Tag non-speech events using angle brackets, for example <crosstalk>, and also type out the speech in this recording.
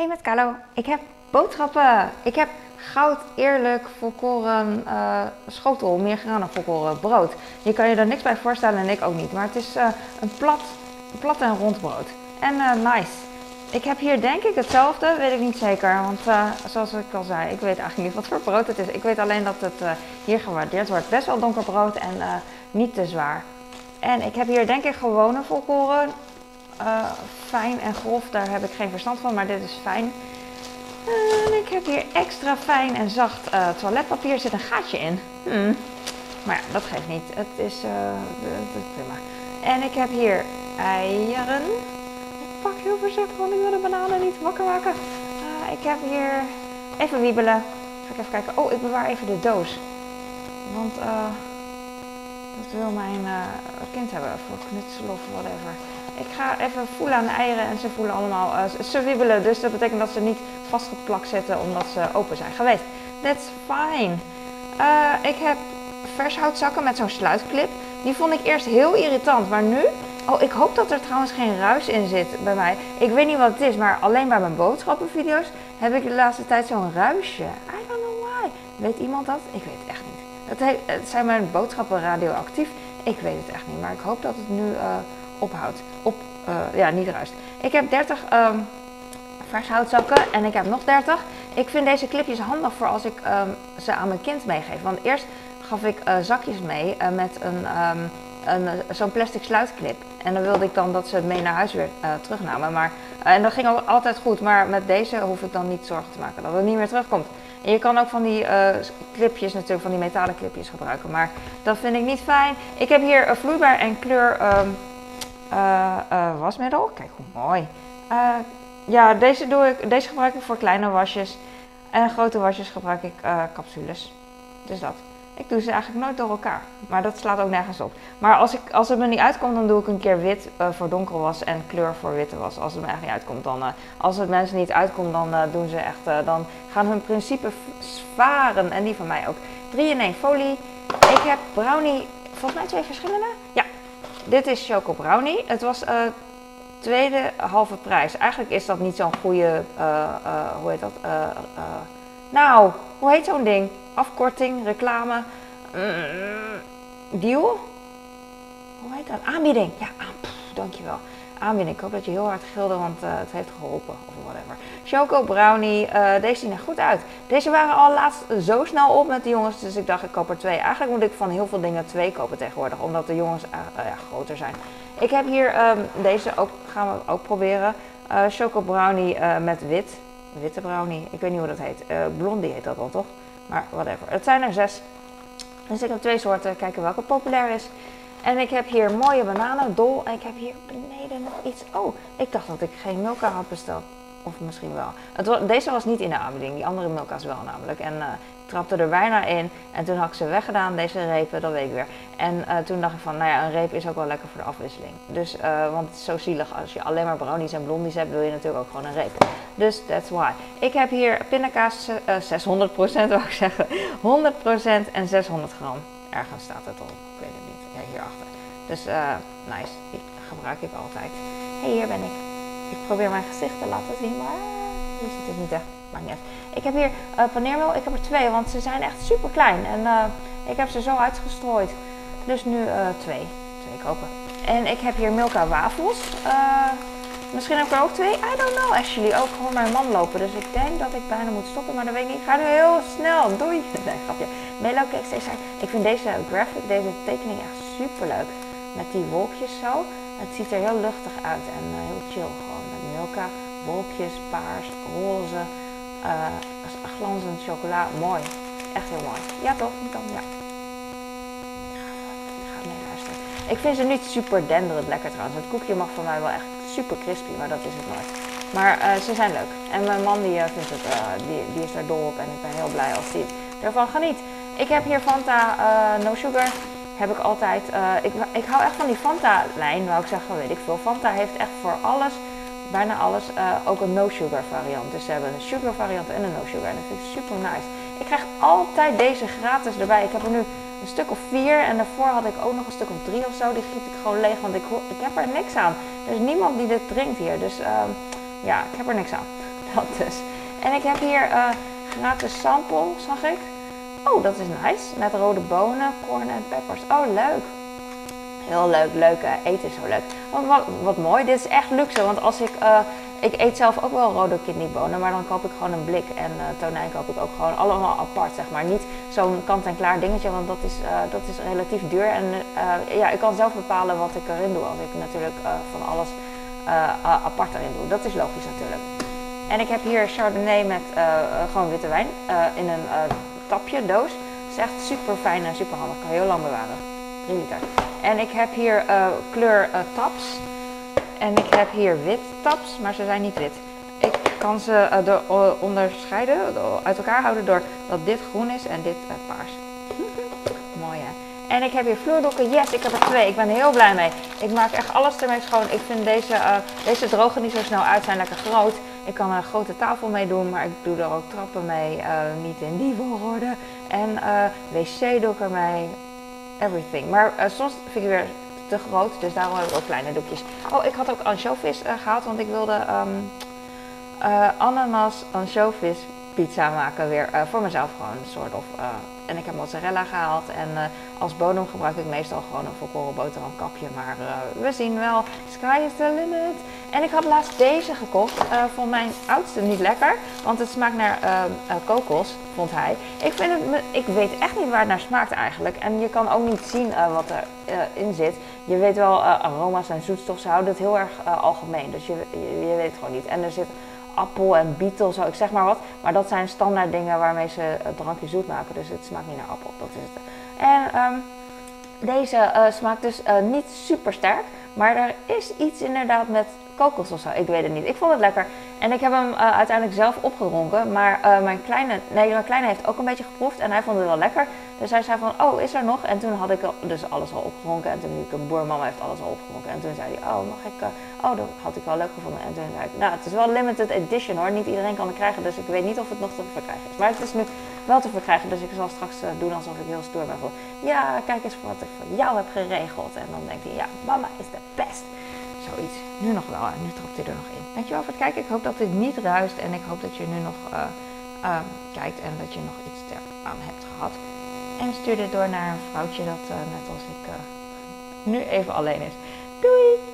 Hey met Carlo, ik heb boodschappen. Ik heb goud eerlijk volkoren uh, schotel, meer graan volkoren brood. Je kan je er niks bij voorstellen en ik ook niet, maar het is uh, een plat, plat en rond brood. En uh, nice. Ik heb hier denk ik hetzelfde, weet ik niet zeker. Want zoals ik al zei, ik weet eigenlijk niet wat voor brood het is. Ik weet alleen dat het hier gewaardeerd wordt. Best wel donker brood en niet te zwaar. En ik heb hier denk ik gewone volkoren uh, fijn en grof, daar heb ik geen verstand van, maar dit is fijn. En ik heb hier extra fijn en zacht uh, toiletpapier, er zit een gaatje in. Hmm. Maar ja, dat geeft niet. Het is, uh, prima. En ik heb hier eieren. Ik pak heel voorzichtig, want ik wil de bananen niet wakker maken. Ik heb hier even wiebelen. Ga ik even kijken. Oh, ik bewaar even de doos. Want dat wil mijn kind hebben voor knutselen of whatever. Ik ga even voelen aan de eieren en ze voelen allemaal, uh, ze wiebelen. Dus dat betekent dat ze niet vastgeplakt zitten omdat ze open zijn geweest. That's fine. Uh, ik heb vershoutzakken met zo'n sluitclip. Die vond ik eerst heel irritant, maar nu... Oh, ik hoop dat er trouwens geen ruis in zit bij mij. Ik weet niet wat het is, maar alleen bij mijn boodschappenvideo's heb ik de laatste tijd zo'n ruisje. I don't know why. Weet iemand dat? Ik weet het echt niet. Het, zijn mijn boodschappen radioactief. Ik weet het echt niet, maar ik hoop dat het nu... Uh, ophoudt. Op, uh, ja, niet ruist. Ik heb 30 um, ehm, en ik heb nog 30. Ik vind deze clipjes handig voor als ik um, ze aan mijn kind meegeef. Want eerst gaf ik uh, zakjes mee uh, met een, um, een, zo'n plastic sluitclip. En dan wilde ik dan dat ze het mee naar huis weer terugnamen. Maar, en dat ging altijd goed. Maar met deze hoef ik dan niet zorgen te maken dat het niet meer terugkomt. En je kan ook van die clipjes natuurlijk, van die metalen clipjes gebruiken. Maar dat vind ik niet fijn. Ik heb hier vloeibaar en kleur wasmiddel. Kijk hoe mooi. Uh, ja, deze, doe ik, deze gebruik ik voor kleine wasjes. En grote wasjes gebruik ik capsules. Dus dat. Ik doe ze eigenlijk nooit door elkaar. Maar dat slaat ook nergens op. Maar als, ik, als het me niet uitkomt, dan doe ik een keer wit voor donkere was en kleur voor witte was. Als het me echt niet uitkomt, dan. als het mensen niet uitkomt, dan doen ze echt. dan gaan hun principes varen. En die van mij ook. 3 in 1 folie. Ik heb brownie. Volgens mij twee verschillende. Ja, dit is Choco Brownie. Het was uh, tweede halve prijs. Eigenlijk is dat niet zo'n goede, uh, uh, hoe heet dat? nou, hoe heet zo'n ding? Afkorting, reclame, mm, deal? Hoe heet dat? Aanbieding. Ja, ah, pff, dankjewel aanbieding. Ik hoop dat je heel hard gilde, want uh, het heeft geholpen. Of whatever. Choco Brownie, uh, deze zien er goed uit. Deze waren al laatst zo snel op met de jongens, dus ik dacht ik koop er twee. Eigenlijk moet ik van heel veel dingen twee kopen tegenwoordig, omdat de jongens uh, ja, groter zijn. Ik heb hier um, deze ook, gaan we ook proberen. Choco Brownie met wit. Witte brownie, ik weet niet hoe dat heet. blondie heet dat wel toch? Maar whatever. Het zijn er zes. Dus ik heb twee soorten. Kijken welke populair is. En ik heb hier mooie bananen, dol. En ik heb hier beneden nog iets. Oh, ik dacht dat ik geen Milka had besteld. Of misschien wel. Het, deze was niet in de aanbieding. Die andere Milka's wel namelijk. En uh, ik trapte er bijna in. En toen had ik ze weggedaan, deze repen. Dat weet ik weer. En uh, toen dacht ik van, nou ja, een reep is ook wel lekker voor de afwisseling. Dus, uh, want het is zo zielig. Als je alleen maar brownies en blondies hebt, wil je natuurlijk ook gewoon een reep. Dus that's why. Ik heb hier pindakaas 600% wou ik zeggen. 100% en 600 gram. Ergens staat het op. Ik weet het niet hierachter. Dus uh, nice, die gebruik ik altijd. hey, hier ben ik. Ik probeer mijn gezicht te laten zien, maar je ziet het niet echt. Maakt niet uit. Ik heb hier uh, paneermeel. Ik heb er twee, want ze zijn echt super klein. En uh, ik heb ze zo uitgestrooid. Dus nu twee. Twee kopen. En ik heb hier Milka wafels. Misschien heb ik er ook twee. I don't know actually. Ook gewoon mijn man lopen. Dus ik denk dat ik bijna moet stoppen. Maar dat weet ik. Ik ga nu heel snel. Doei. <laughs> Nee, grapje. Melo Cakes. Ik vind deze graphic, deze tekening echt super leuk. Met die wolkjes zo. Het ziet er heel luchtig uit. En uh, heel chill gewoon. Met Milka. Wolkjes, paars, roze. Uh, glanzend chocola. Mooi. Echt heel mooi. Ja toch? Dan, ja. Ik ga mee luisteren. Ik vind ze niet super denderend lekker trouwens. Het koekje mag voor mij wel echt super crispy, maar dat is het nooit. Maar uh, ze zijn leuk. En mijn man die, vindt het, die, die is er dol op en ik ben heel blij als hij ervan geniet. Ik heb hier Fanta No Sugar. Heb ik altijd. ik, ik hou echt van die Fanta-lijn, wou ik zeggen, weet ik veel. Fanta heeft echt voor alles, bijna alles, ook een no sugar variant. Dus ze hebben een sugar variant en een no sugar. En dat vind ik super nice. Ik krijg altijd deze gratis erbij. Ik heb er nu een stuk of vier. En daarvoor had ik ook nog een stuk of drie of zo. Die giet ik gewoon leeg, want ik, heb er niks aan. Er is niemand die dit drinkt hier. Dus uh, ja, ik heb er niks aan. <laughs> Dat dus. En ik heb hier gratis sample, zag ik. Oh, dat is nice. Met rode bonen, corn en peppers. Oh, leuk. Heel leuk, leuk. eten is zo leuk. Wat, wat, mooi. Dit is echt luxe. Want als ik... Uh, ik eet zelf ook wel rode kidneybonen, maar dan koop ik gewoon een blik. En uh, tonijn koop ik ook gewoon allemaal apart, zeg maar. Niet zo'n kant-en-klaar dingetje, want dat is, uh, dat is relatief duur. En uh, ja, ik kan zelf bepalen wat ik erin doe als ik natuurlijk van alles apart erin doe. Dat is logisch natuurlijk. En ik heb hier Chardonnay met gewoon witte wijn in een tapje, doos. Het is echt super fijn en super handig. Kan heel lang bewaren. 3 liter. En ik heb hier kleur taps. En ik heb hier wit taps, maar ze zijn niet wit. Ik kan ze uh, onderscheiden, uit elkaar houden door dat dit groen is en dit paars. Mooi hè. En ik heb hier vloerdoeken. Yes, ik heb er twee. Ik ben heel blij mee. Ik maak echt alles ermee schoon. Ik vind deze, deze drogen niet zo snel uit, zijn lekker groot. Ik kan er een grote tafel mee doen, maar ik doe er ook trappen mee. niet in die volgorde. En wc doe ik. Everything. Maar soms vind ik weer te groot. Dus daarom heb ik ook kleine doekjes. Oh, ik had ook anchovies uh, gehaald, want ik wilde um, ananas anchovies pizza maken weer uh, voor mezelf gewoon een soort of. en ik heb mozzarella gehaald en als bodem gebruik ik meestal gewoon een volkoren boterhamkapje. Maar we zien wel, sky is the limit. En ik had laatst deze gekocht. Vond mijn oudste niet lekker, want het smaakt naar kokos, vond hij. Ik, vind het, ik weet echt niet waar het naar smaakt eigenlijk. En je kan ook niet zien wat erin zit. Je weet wel, aroma's en zoetstof, ze houden het heel erg algemeen. Dus je, je, je, weet het gewoon niet. En er zit appel en beetle, zo, ik zeg maar wat. Maar dat zijn standaard dingen waarmee ze het drankje zoet maken. Dus het smaakt niet naar appel, dat is het. En um, deze uh, smaakt dus uh, niet super sterk. Maar er is iets inderdaad met kokos of zo. Ik weet het niet. Ik vond het lekker. En ik heb hem uh, uiteindelijk zelf opgedronken. Maar uh, mijn kleine, nee, mijn kleine heeft ook een beetje geproefd. En hij vond het wel lekker. Dus hij zei van, oh, is er nog? En toen had ik dus alles al opgedronken. En toen liep ik een boermama heeft alles al opgedronken. En toen zei hij, oh, mag ik... Uh, oh, dat had ik wel leuk gevonden. En toen zei ik, nou, het is wel limited edition hoor. Niet iedereen kan het krijgen. Dus ik weet niet of het nog te verkrijgen is. Maar het is nu wel te verkrijgen. Dus ik zal straks doen alsof ik heel stoer ben. Van, ja, kijk eens wat ik voor jou heb geregeld. En dan denkt hij, ja, mama is de best. Zoiets. Nu nog wel. En nu trapt hij er nog in. Dankjewel voor het kijken. Ik hoop dat dit niet ruist. En ik hoop dat je nu nog uh, uh, kijkt en dat je nog iets aan hebt gehad. En stuur dit door naar een vrouwtje dat uh, net als ik nu even alleen is. Doei!